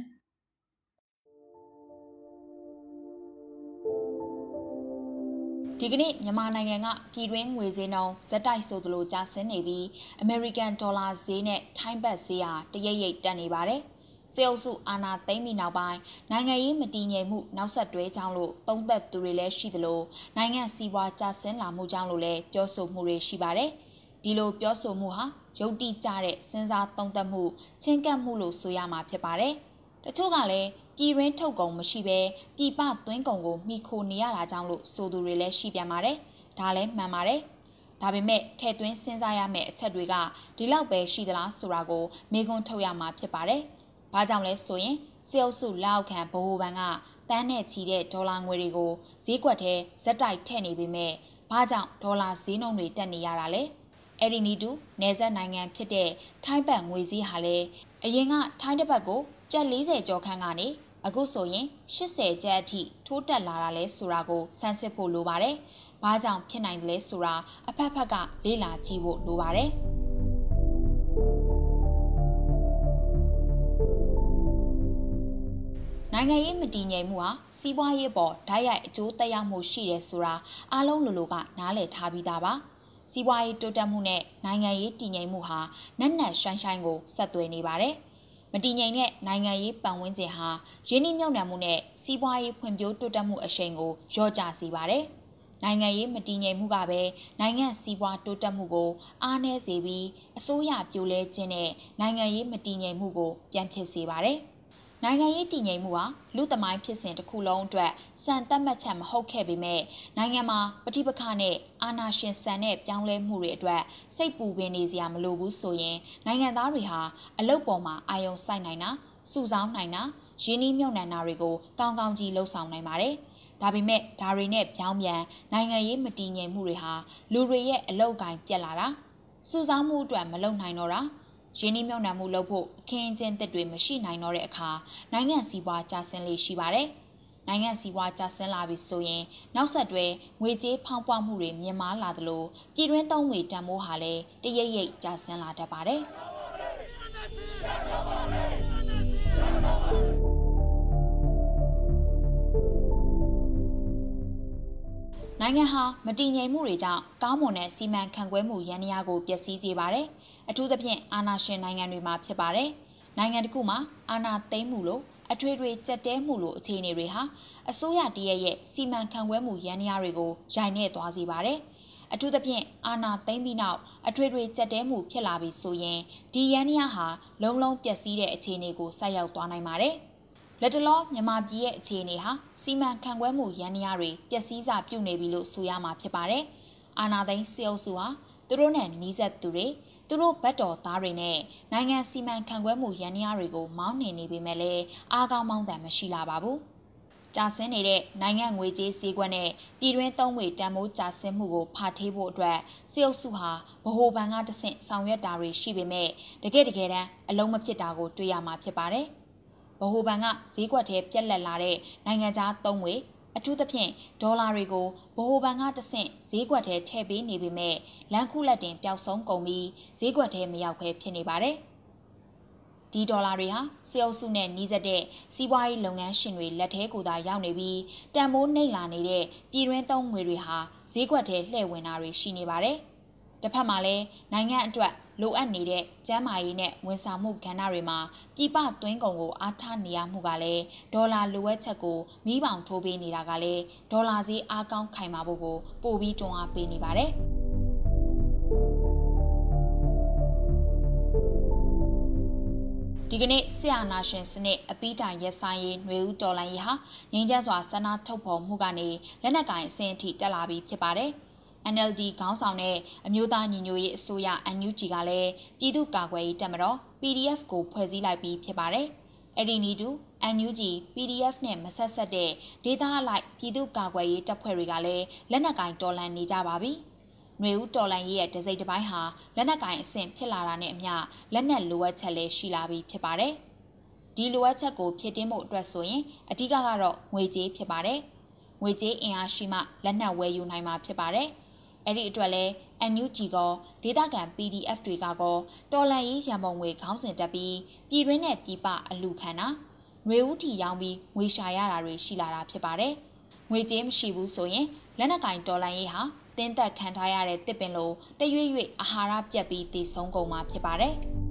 ဒီကနေ့မြန်မာနိုင်ငံကပြည်တွင်းငွေဈေးနှုန်းဇက်တိုက်ဆိုသလိုကျဆင်းနေပြီး American Dollar ဈေးနဲ့ထိုင်းဘတ်ဈေးဟာတရိပ်ရိပ်တက်နေပါတယ်။စေအုပ်စုအာဏာသိမ်းပြီးနောက်ပိုင်းနိုင်ငံရေးမတည်ငြိမ်မှုနောက်ဆက်တွဲကြောင့်လို့သုံးသက်သူတွေလည်းရှိသလိုနိုင်ငံစီးပွားကျဆင်းလာမှုကြောင့်လို့လည်းပြောဆိုမှုတွေရှိပါတယ်။ ဒီလိုပြောဆိုမှုဟာယုတ်တိကျတဲ့စဉ်းစားသုံးသပ်မှုချင်းကပ်မှုလို့ဆိုရမှာဖြစ်ပါတယ်။တချို့ကလည်းပြည်ရင်းထုတ်ကုန်မရှိဘဲပြည်ပသွင်းကုန်ကိုမှီခိုနေရတာကြောင့်လို့ဆိုသူတွေလည်းရှိပြန်ပါတယ်။ဒါလည်းမှန်ပါတယ်။ဒါပေမဲ့ထည့်သွင်းစဉ်းစားရမယ့်အချက်တွေကဒီလောက်ပဲရှိသလားဆိုတာကိုမေးခွန်းထုတ်ရမှာဖြစ်ပါတယ်။ဘာကြောင့်လဲဆိုရင်စေအုပ်စုလက်အောက်ခံဗဟိုဘဏ်ကတန်းနဲ့ချီတဲ့ဒေါ်လာငွေတွေကိုဈေးကွက်ထဲဇက်တိုက်ထည့်နေပေမဲ့ဘာကြောင့်ဒေါ်လာဈေးနှုန်းတွေတက်နေရတာလဲ။ အဲ့ဒီနီတူနေဆက်နိုင်ငံဖြစ်တဲ့ထိုင်းဘတ်ငွေစည်းဟာလည်းအရင်ကထိုင်းတစ်ပတ်ကိုကျပ်40ကျော်ခန့်ကနေအခုဆိုရင်80ကျပ်အထိထိုးတက်လာတာလဲဆိုတာကိုစမ်းစစ်ဖို့လိုပါတယ်။ဘာကြောင့်ဖြစ်နိုင်တယ်လဲဆိုတာအဖက်ဖက်ကလေ့လာကြည့်ဖို့လိုပါတယ်။နိုင်ငံရေးမတည်ငြိမ်မှုဟာစီးပွားရေးပေါ်ဓာတ်ရိုက်အကျိုးသက်ရောက်မှုရှိတယ်ဆိုတာအားလုံးလိုလိုကနားလည်ထားပြီးသားပါ။ စီးပွားရေးတိုးတက်မှုနဲ့နိုင်ငံရေးတည်ငြိမ်မှုဟာနက်နက်ရှိုင်းရှိုင်းကိုဆက်သွယ်နေပါတယ်။မတည်ငြိမ်တဲ့နိုင်ငံရေးပတ်ဝန်းကျင်ဟာရင်းနှီးမြှုပ်နှံမှုနဲ့စီးပွားရေးဖွံ့ဖြိုးတိုးတက်မှုအရှိန်ကိုလျော့ကျစေပါတယ်။နိုင်ငံရေးမတည်ငြိမ်မှုကပဲနိုင်ငံစီးပွားတိုးတက်မှုကိုအားနည်းစေပြီးအစိုးရပြိုလဲခြင်းနဲ့နိုင်ငံရေးမတည်ငြိမ်မှုကိုပြန်ဖြစ်စေပါတယ်။ နိုင်ငံရေးတည်ငြိမ်မှုဟာလူသမိုင်းဖြစ်စဉ်တစ်ခုလုံးအတွက်စံသတ်မှတ်ချက်မဟုတ်ခဲ့ပေမဲ့နိုင်ငံမှာပဋိပက္ခနဲ့အာဏာရှင်ဆန်တဲ့ပြောင်းလဲမှုတွေအတွက်စိတ်ပူပင်နေစရာမလိုဘူးဆိုရင်နိုင်ငံသားတွေဟာအလုတ်ပေါ်မှာအာရုံစိုက်နိုင်တာစုဆောင်းနိုင်တာရင်းနှီးမြှုပ်နှံတာတွေကိုကောင်းကောင်းကြီးလှုပ်ဆောင်နိုင်ပါတယ်။ဒါပေမဲ့ဒါတွေနဲ့ပြောင်းပြန်နိုင်ငံရေးမတည်ငြိမ်မှုတွေဟာလူတွေရဲ့အလောက်ကိုင်းပြက်လာတာစုဆောင်းမှုအတွက်မလုပ်နိုင်တော့တာ ရင်းနှီးမြှုပ်နှံမှုလုပ်ဖို့အခင်းအကျင်းသစ်တွေမရှိနိုင်တော့တဲ့အခါနိုင်ငံစည်းဝါးကျဆင်းလေးရှိပါတယ်။နိုင်ငံစည်းဝါးကျဆင်းလာပြီဆိုရင် နောက်ဆက်တွဲငွေကြေးဖောင်းပွားမှုတွေမြင့်မားလာသလိုပြည်တွင်းသုံးငွေတန်ဖိုးဟာလည်းတရိပ်ရိပ်ကျဆင်းလာတတ်ပါတယ်။နိုင်ငံဟာမတည်ငြိမ်မှုတွေကြောင့်ကောင်းမွန်တဲ့စီမံခန့်ခွဲမှုရန်ရာကိုပျက်စီးစေပါတယ်။ အထူးသဖြင့်အာဏာရှင်နိုင်ငံတွေမှာဖြစ်ပါတယ်။နိုင်ငံတစ်ခုမှာအာဏာသိမ်းမှုလို့အထွေထွေကြက်တဲမှုလို့အခြေအနေတွေဟာအစိုးရတရက်ရဲ့စီမံခန့်ခွဲမှုရန်ရာတွေကိုရိုင်နေသွားစေပါတယ်။အထူးသဖြင့်အာဏာသိမ်းပြီးနောက်အထွေထွေကြက်တဲမှုဖြစ်လာပြီဆိုရင်ဒီရန်ရာဟာလုံလုံပျက်စီးတဲ့အခြေအနေကိုဆိုက်ရောက်သွားနိုင်ပါတယ်။လက်တလောမြန်မာပြည်ရဲ့အခြေအနေဟာစီမံခန့်ခွဲမှုရန်ရာတွေပျက်စီးစာပြုတ်နေပြီလို့ဆိုရမှာဖြစ်ပါတယ်။အာဏာသိမ်းစစ်အုပ်စုဟာသူတို့နဲ့နှီးဆက်သူတွေ သူတို့ဘတ်တော်သားတွေနဲ့နိုင်ငံစီမံခန့်ခွဲမှုရန်ရာတွေကိုမောင်းနှင်နေပေမဲ့လည်းအားကောင်းမောင်းတန်မရှိလာပါဘူး။ကြာဆင်းနေတဲ့နိုင်ငံငွေကြေးစည်းကွက်နဲ့ပြည်တွင်းသုံးငွေတန်ဖိုးကြာဆင်းမှုကိုဖာထေးဖို့အတွက်စစ်အုပ်စုဟာဗဟိုဘဏ်ကတဆင့်ဆောင်ရွက်တာတွေရှိပေမဲ့တကယ်တကယ်တမ်းအလုံးမဖြစ်တာကိုတွေ့ရမှာဖြစ်ပါတယ်။ဗဟိုဘဏ်ကဈေးကွက်ထဲပြက်လက်လာတဲ့နိုင်ငံခြားသုံးငွေ အထူးသဖြင့်ဒေါ်လာတွေကိုဗဟိုဘဏ်ကတဆင့်ဈေးကွက်ထဲထည့်ပေးနေပေမဲ့လန်ခုလက်တင်ပျောက်ဆုံးကုန်ပြီးဈေးကွက်ထဲမရောက်ဘဲဖြစ်နေပါတယ်။ဒီဒေါ်လာတွေဟာစီအုပ်စုနဲ့နှီးစပ်တဲ့စီးပွားရေးလုပ်ငန်းရှင်တွေလက်ထဲကိုသာရောက်နေပြီးတန်မိုးနှိမ့်လာနေတဲ့ပြည်တွင်းသုံးငွေတွေဟာဈေးကွက်ထဲလှည့်ဝင်တာတွေရှိနေပါတယ်။ တစ်ဖက်မှာလည်းနိုင်ငံအတွက်လိုအပ်နေတဲ့ကျန်းမာရေးနဲ့ဝန်ဆောင်မှုကဏ္ဍတွေမှာပြည်ပသွင်းကုန်ကိုအားထားနေရမှုကလည်းဒေါ်လာလိုအပ်ချက်ကိုမိပေါင်ထိုးပေးနေတာကလည်းဒေါ်လာဈေးအားကောင်းခိုင်မာဖို့ကိုပိုပြီးတွန်းအားပေးနေပါတယ်။ဒီကနေ့ဆရာနာရှင်စနစ်အပိတိုင်ရက်ဆိုင်ရေးຫນွေဦးတော်လိုင်းရေးဟာငင်းကျစွာဆန္ဒထုတ်ဖော်မှုကနေလက်နက်ကင်အဆင့်အထိတက်လာပြီးဖြစ်ပါတယ်။ NLD ခေါင်းဆောင်တဲ့အမျိုးသားညီညွတ်ရေးအစိုးရ NUG ကလည်းပြည်သူ့ကာကွယ်ရေးတပ်မတော် PDF ကိုဖွဲ့စည်းလိုက်ပြီးဖြစ်ပါတယ်။အဲ့ဒီနီတူ NUG PDF နဲ့မဆက်ဆက်တဲ့ဒေသအလိုက်ပြည်သူ့ကာကွယ်ရေးတပ်ဖွဲ့တွေကလည်းလက်နက်ကင်တော်လှန်နေကြပါပြီ။ຫນွေဦးတော်လန်ရေးရဲ့ဒစိမ့်တစ်ပိုင်းဟာလက်နက်ကင်အဆင့်ဖြစ်လာတာနဲ့အမျှလက်နက်လိုအပ်ချက်လည်းရှိလာပြီးဖြစ်ပါတယ်။ဒီလိုအပ်ချက်ကိုဖြည့်တင်းဖို့အတွက်ဆိုရင်အဓိကကတော့ငွေကြေးဖြစ်ပါတယ်။ငွေကြေးအင်အားရှိမှလက်နက်ဝယ်ယူနိုင်မှာဖြစ်ပါတယ်။ အဲ့ဒီအတွက်လဲ NUG ကဒေသခံ PDF တွေကကောတော်လန်ရေးရန်ပုံငွေခေါင်းစဉ်တက်ပြီးပြည်တွင်းနဲ့ပြည်ပအလူခံတာငွေဦးထီရောင်းပြီးငွေရှာရတာတွေရှိလာတာဖြစ်ပါတယ်။ငွေကြေးမရှိဘူးဆိုရင်လက်နက်ကင်တော်လန်ရေးဟာတင်းတက်ခံထားရတဲ့တစ်ပင်လိုတရွေ့ရွေ့အာဟာရပြတ်ပြီးတည်ဆုံးကုန်မှာဖြစ်ပါတယ်။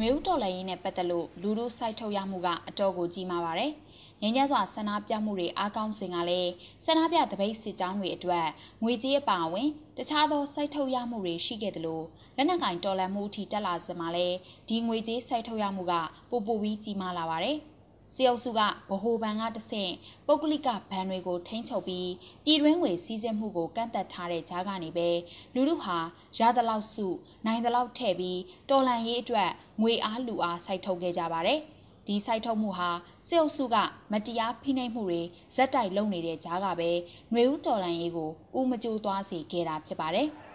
နွေဦးတော်လှန်ရေးနဲ့ပတ်သက်လို့လူလူစိုက်ထုတ်ရမှုကအတော်ကိုကြီးမားပါတယ်။ငင်းကြစွာဆန္ဒပြမှုတွေအားကောင်းစဉ်ကလည်းဆန္ဒပြတပိတ်စစ်ကြောင်းတွေအတွက်ငွေကြေးအပါအဝင်တခြားသောစိုက်ထုတ်ရမှုတွေရှိခဲ့တယ်လို့လက်နက်ကင်တော်လှန်မှုအထိတက်လာစမှာလဲဒီငွေကြေးစိုက်ထုတ်ရမှုကပိုပိုပြီးကြီးမားလာပါတယ်။ စီအုပ်စုကဗဟိုဘဏ်ကတဆင့်ပုဂ္ဂလိကဘဏ်တွေကိုထိန်းချုပ်ပြီးပြည်တွင်းငွေစည်းစိမ်မှုကိုကန့်သက်ထားတဲ့ကြားကနေပဲလူလူဟာရသလောက်စုနိုင်သလောက်ထည့်ပြီးတော်လန်ရေးအတွက်ငွေအားလူအားစိုက်ထုတ်ခဲ့ကြပါတယ်။ဒီစိုက်ထုတ်မှုဟာစစ်အုပ်စုကမတရားဖိနှိပ်မှုတွေဇက်တိုက်လုပ်နေတဲ့ကြားကပဲຫນွေဦးတော်လန်ရေးကိုဥမကြိုးသွားစေခဲ့တာဖြစ်ပါတယ်။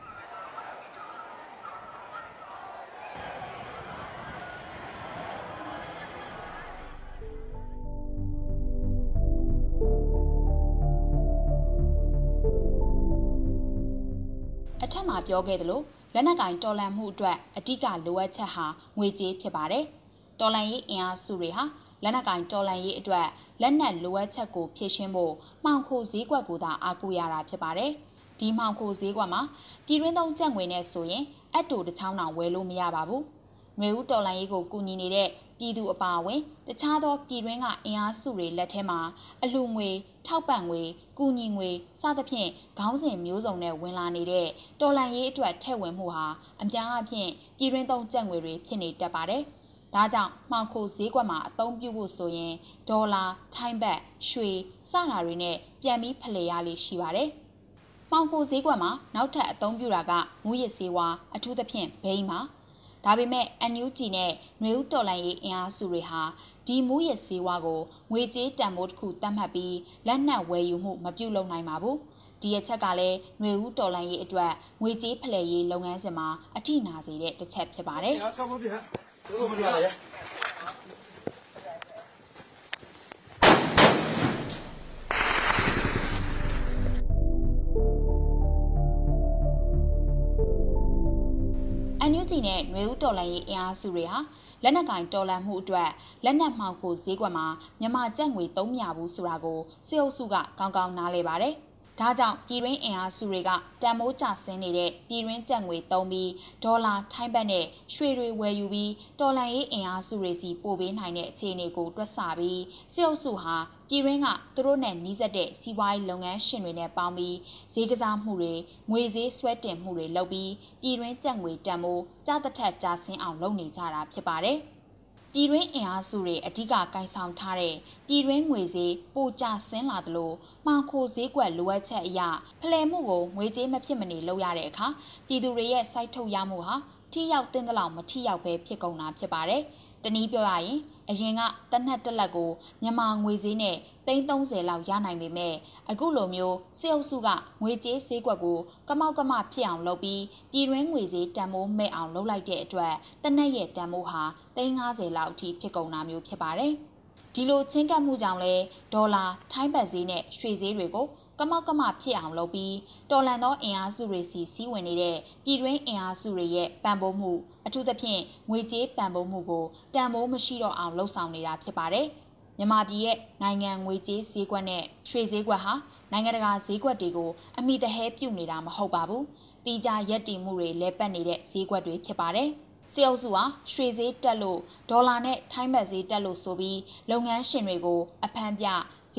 အထက်မှာပြောခဲ့သလိုလက်နက်ကင်တော်လန်မှုအတွက်အဓိကလိုအပ်ချက်ဟာငွေကြေးဖြစ်ပါတယ်။တော်လန်ရေးအင်အားစုတွေဟာလက်နက်ကင်တော်လန်ရေးအတွက်လက်နက်လိုအပ်ချက်ကိုဖြည့်ရှင်းဖို့မှောင်ခိုဈေးကွက်ကိုသာအားကိုးရတာဖြစ်ပါတယ်။ဒီမှောင်ခိုဈေးကွက်မှာပြည်တွင်းသုံးကျပ်ငွေနဲ့ဆိုရင်အတူတစ်ချောင်းတောင်ဝယ်လို့မရပါဘူး။ မျိုးဦးတော်လန်ရေးကိုကူညီနေတဲ့ပြည်သူအပါအဝင်တခြားသောပြည်တွင်းကအင်အားစုတွေလက်ထဲမှာအလှငွေထောက်ပံ့ငွေကူညီငွေစသဖြင့်ခေါင်းစဉ်မျိုးစုံနဲ့ဝင်လာနေတဲ့တော်လန်ရေးအတွက်ထည့်ဝင်မှုဟာအများအပြားပြည်တွင်းသုံးကျပ်ငွေတွေဖြစ်နေတတ်ပါတယ်။ဒါကြောင့်မှောင်ခိုဈေးကွက်မှာအသုံးပြုဖို့ဆိုရင်ဒေါ်လာ၊ထိုင်းဘတ်၊ရွှေစတာတွေနဲ့ပြန်ပြီးဖလှယ်ရလေးရှိပါတယ်။မှောင်ခိုဈေးကွက်မှာနောက်ထပ်အသုံးပြုတာကမူရစ်ဆေးဝါးအထူးသဖြင့်ဘိန်းပါ။ ဒါပေမဲ့ NUG နဲ့မျိုးဦးတော်လိုင်းရေးအင်အားစုတွေဟာဒီမူရဈေးဝါကိုငွေကြေးတန်ဖိုးတစ်ခုသတ်မှတ်ပြီးလက်နက်ဝယ်ယူမှုမပြုလုပ်နိုင်ပါဘူး။ဒီအချက်ကလည်းငွေဦးတော်လိုင်းရေးအတွက်ငွေကြေးဖလှယ်ရေးလုပ်ငန်းစဉ်မှာအထိနာစေတဲ့တစ်ချက်ဖြစ်ပါတယ်။ NUG နဲ့ຫນွေဦးတော်လှန်ရေးအင်အားစုတွေဟာလက်နက်ကင်တော်လန်မှုအတွက်လက်နက်မှောင်ခိုဈေးကွက်မှာမြန်မာကျပ်ငွေသုံးမြဘူးဆိုတာကိုစစ်အုပ်စုကကောင်းကောင်းနားလည်ပါတယ်။ ဒါကြောင့်ပြည်တွင်းအင်အားစုတွေကတန်မိုးကျဆင်းနေတဲ့ပြည်တွင်းကျပ်ငွေသုံးပြီးဒေါ်လာထိုင်းဘတ်နဲ့ရွှေတွေဝယ်ယူပြီးတော်လန်ရေးအင်အားစုတွေစီပို့ပေးနိုင်တဲ့အခြေအနေကိုတွက်ဆပြီးစစ်အုပ်စုဟာပြည်တွင်းကသူတို့နဲ့နှီးစပ်တဲ့စီးပွားရေးလုပ်ငန်းရှင်တွေနဲ့ပေါင်းပြီးဈေးကစားမှုတွေငွေဈေးဆွဲတင်မှုတွေလုပ်ပြီးပြည်တွင်းကျပ်ငွေတန်မိုးကျသထက်ကျဆင်းအောင်လုပ်နေကြတာဖြစ်ပါတယ်။ ပြည်တွင်းအင်အားစုတွေအဓိကကင်ဆောင်ထားတဲ့ပြည်တွင်းငွေဈေးပိုကျဆင်းလာသလိုမှောင်ခိုဈေးကွက်လိုအပ်ချက်အရဖလှယ်မှုကိုငွေကြေးမဖြစ်မနေလုပ်ရတဲ့အခါပြည်သူတွေရဲ့စိုက်ထုတ်ရမှုဟာထိရောက်တဲ့လောက်မထိရောက်ပဲဖြစ်ကုန်တာဖြစ်ပါတယ်။တနည်းပြောရရင် အရင်ကတနက်တက်လက်ကိုမြန်မာငွေဈေးနဲ့330လောက်ရနိုင်ပေမဲ့အခုလိုမျိုးစစ်အုပ်စုကငွေကြေးဈေးကွက်ကိုကမောက်ကမဖြစ်အောင်လုပ်ပြီးပြည်တွင်းငွေဈေးတန်မိုးမဲ့အောင်လုပ်လိုက်တဲ့အတွက်တနက်ရဲ့တန်မိုးဟာ350လောက်အထိဖြစ်ကုန်တာမျိုးဖြစ်ပါတယ်။ဒီလိုချင်းကပ်မှုကြောင့်လဲဒေါ်လာထိုင်းဘတ်ဈေးနဲ့ရွှေဈေးတွေကို ကမောက်ကမဖြစ်အောင်လုပ်ပြီးတော်လန်သောအင်အားစုတွေစီစီးဝင်နေတဲ့ပြည်တွင်းအင်အားစုတွေရဲ့ပံ့ပိုးမှုအထူးသဖြင့်ငွေကြေးပံ့ပိုးမှုကိုတန်ဖိုးမရှိတော့အောင်လှုံ့ဆော်နေတာဖြစ်ပါတယ်။မြန်မာပြည်ရဲ့နိုင်ငံငွေကြေးဈေးကွက်နဲ့ရွှေဈေးကွက်ဟာနိုင်ငံတကာဈေးကွက်တွေကိုအမိတဟဲပြုတ်နေတာမဟုတ်ပါဘူး။တီးကြရက်တီမှုတွေလဲပတ်နေတဲ့ဈေးကွက်တွေဖြစ်ပါတယ်။စီအုပ်စုဟာရွှေဈေးတက်လို့ဒေါ်လာနဲ့ထိုင်းဘတ်ဈေးတက်လို့ဆိုပြီးလုပ်ငန်းရှင်တွေကိုအဖမ်းပြ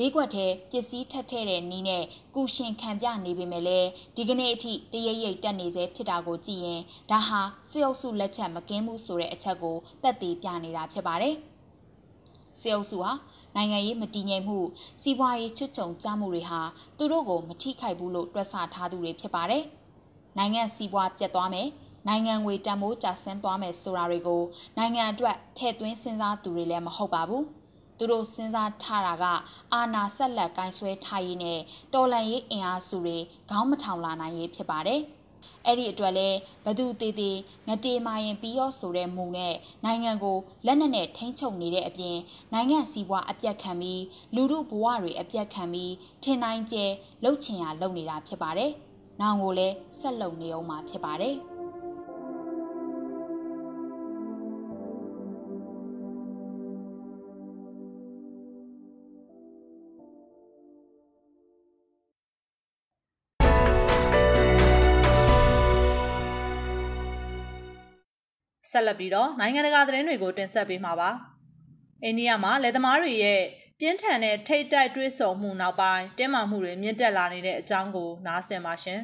ဈေးကွက်ထဲပစ္စည်းထက်ထဲတဲ့နီးနဲ့ကုရှင်ခံပြနေပေမဲ့လည်းဒီကနေ့အထိတရိပ်ရိပ်တက်နေစေဖြစ်တာကိုကြည့်ရင်ဒါဟာစစ်အုပ်စုလက်ချက်မကင်းဘူးဆိုတဲ့အချက်ကိုသက်သေပြနေတာဖြစ်ပါတယ်။စစ်အုပ်စုဟာနိုင်ငံရေးမတည်ငြိမ်မှုစီးပွားရေးချွတ်ချုံကြမှုတွေဟာသူတို့ကိုမထိခိုက်ဘူးလို့တွက်ဆထားသူတွေဖြစ်ပါတယ်။နိုင်ငံစီးပွားပြတ်သွားမယ်နိုင်ငံငွေတန်ဖိုးကျဆင်းသွားမယ်ဆိုတာတွေကိုနိုင်ငံအတွက်ထည့်သွင်းစဉ်းစားသူတွေလည်းမဟုတ်ပါဘူး။ သူတို့စဉ်းစားထားတာက အာနာဆက်လက်ကင်ဆွဲထားရေးနဲ့တော်လန်ရေးအင်အားစုတွေခေါင်းမထောင်လာနိုင်ရေးဖြစ်ပါတယ်။အဲ့ဒီအတွက်လဲဘသူသေးသေးငတေမာရင်ပြီးရောဆိုတဲ့မူနဲ့နိုင်ငံကိုလက်နက်နဲ့ထိန်းချုပ်နေတဲ့အပြင်နိုင်ငံစီးပွားအပြတ်ခံပြီးလူမှုဘဝတွေအပြတ်ခံပြီးထင်နိုင်ကျဲလှုပ်ချင်ရလုပ်နေတာဖြစ်ပါတယ်။နောင်ကိုလည်းဆက်လုပ်နေအောင်မှာဖြစ်ပါတယ်။ ဆက်လက်ပြီးတော့နိုင်ငံတကာသတင်းတွေကိုတင်ဆက်ပေးမှာပါ။အိန္ဒိယမှာလယ်သမားတွေရဲ့ပြင်းထန်တဲ့ထိတ်တိုက်တွဲဆုံမှုနောက်ပိုင်းတင်းမာမှုတွေမြင့်တက်လာနေတဲ့အကြောင်းကိုနားဆင်ပါရှင်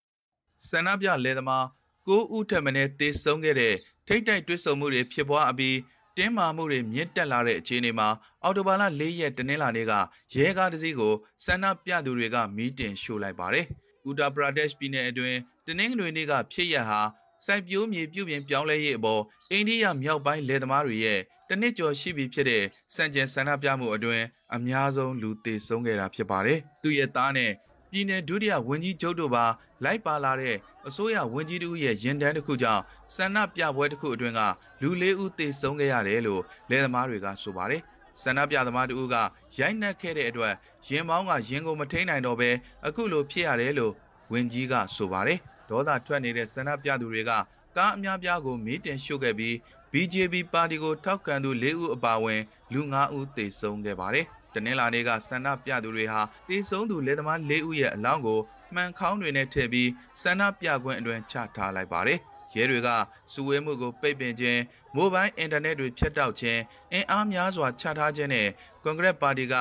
။ဆန္ဒပြလယ်သမား9ဦးထက်မနည်းသေဆုံးခဲ့တဲ့ထိတ်တိုက်တွဲဆုံမှုတွေဖြစ်ပွားအပြီးတင်းမာမှုတွေမြင့်တက်လာတဲ့အခြေအနေမှာအော်တိုဘာလ၄ရက်တနင်္လာနေ့ကရဲကားတစ်စီးကိုဆန္ဒပြသူတွေကမီးတင်ရှို့လိုက်ပါတယ်။ဥတာပရာဒက်ရှ်ပြည်နယ်အတွင်းတနင်္ဂနွေနေ့ကဖြစ်ရဟာ စိုက်ပျိုးမြေပြုပြင်ပြောင်းလဲရေးအပေါ်အိန္ဒိယမြောက်ပိုင်းလယ်သမားတွေရဲ့တနစ်ကျော်ရှိပြီဖြစ်တဲ့စံကျင်ဆန္ဒပြမှုအတွင်းအများဆုံးလူသေဆုံးခဲ့တာဖြစ်ပါတယ်။သူ့ရဲ့သားနဲ့ပြည်내ဒုတိယဝန်ကြီးချုပ်တို့ပါလိုက်ပါလာတဲ့အစိုးရဝန်ကြီးတို့ရဲ့ရင်တန်းတစ်ခုကြောင့်ဆန္ဒပြပွဲတစ်ခုအတွင်းကလူလေးဦးသေဆုံးခဲ့ရတယ်လို့လယ်သမားတွေကဆိုပါတယ်။ဆန္ဒပြသမားတို့ကရိုက်နှက်ခဲ့တဲ့အတွက်ရင်ပေါင်းကရင်ကိုမထိန်နိုင်တော့ဘဲအခုလိုဖြစ်ရတယ်လို့ဝန်ကြီးကဆိုပါတယ်။ ဒေါသထွက်နေတဲ့ဆန္ဒပြသူတွေကကားအများပြားကိုမီးတင်ရှို့ခဲ့ပြီး BJP ပါတီကိုထောက်ခံသူ၄ဦးအပါအဝင်လူ၅ဦးသေဆုံးခဲ့ပါတယ်။တနင်္လာနေ့ကဆန္ဒပြသူတွေဟာသေဆုံးသူလက်သမား၄ဦးရဲ့အလောင်းကိုမှန်ခေါင်းတွေနဲ့ထည့်ပြီးဆန္ဒပြခွင့်အတွင်ချထားလိုက်ပါတယ်။ရဲတွေကစုဝေးမှုကိုပိတ်ပင်ခြင်းမိုဘိုင်းအင်တာနက်တွေဖြတ်တောက်ခြင်းအင်အားများစွာချထားခြင်းနဲ့ကွန်ဂရက်ပါတီက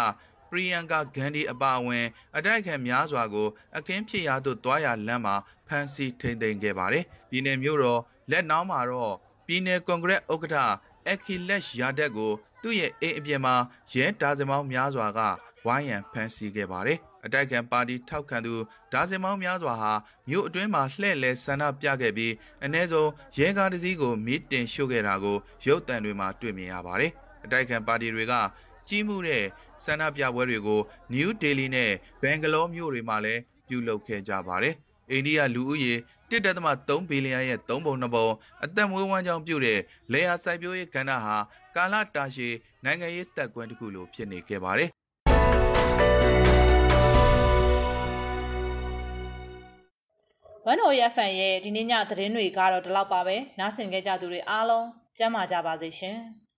ပရီယန်ကာဂန်ဒီအပါအဝင် အတိုက်အခံများစွာကိုအခင်းဖြစ်ရာသို့တွားရလမ်းမှာဖ မ်းဆီးထိန်းသိမ်းခဲ့ပါတယ်။ပြည်내မြို့တော်လက်နောင်းမှာတော့ပြည်내ကွန်ဂရက်ဥက္ကဋ္ဌအခီလက်ယာဒက်ကိုသူ့ရဲ့အိမ်အပြင်မှာရဲတားစမောင်းများစွာကဝိုင်းရန်ဖမ်းဆီးခဲ့ပါတယ်။အတိုက်ခံပါတီထောက်ခံသူဒါဇင်မောင်းများစွာဟာမြို့အတွင်းမှာလှည့်လည်ဆန္ဒပြခဲ့ပြီးအ ਨੇ ဆုံးရဲကားတစ်စီးကိုမီးတင်ရှို့ခဲ့တာကိုရုပ်သံတွေမှာတွေ့မြင်ရပါတယ်။အတိုက်ခံပါတီတွေကကြီးမှုတဲ့ဆန္ဒပြပွဲတွေကိုနယူးဒေလီနဲ့ဘန်ဂလောမြို့တွေမှာလည်းပြုလုပ်ခဲ့ကြပါတယ်။ အိန္ဒိယလူဦးရေ1.3ဘီလီယံရဲ့3ပုံ2ပုံအသက်မွေးဝမ်းကြောင်းပြုတဲ့လေယာစိုက်ပျိုးရေးကဏ္ဍဟာကာလတာရှည်နိုင်ငံရေးတပ်ကွင်းတစ်ခုလိုဖြစ်နေခဲ့ပါတယ်။ဝန်တော်ရဖန်ရဲ့ဒီနေ့ညသတင်းတွေကတော့ဒီလောက်ပါပဲနားဆင်ကြကြသူတွေအားလုံးကျမ်းမာကြပါစေရှင်။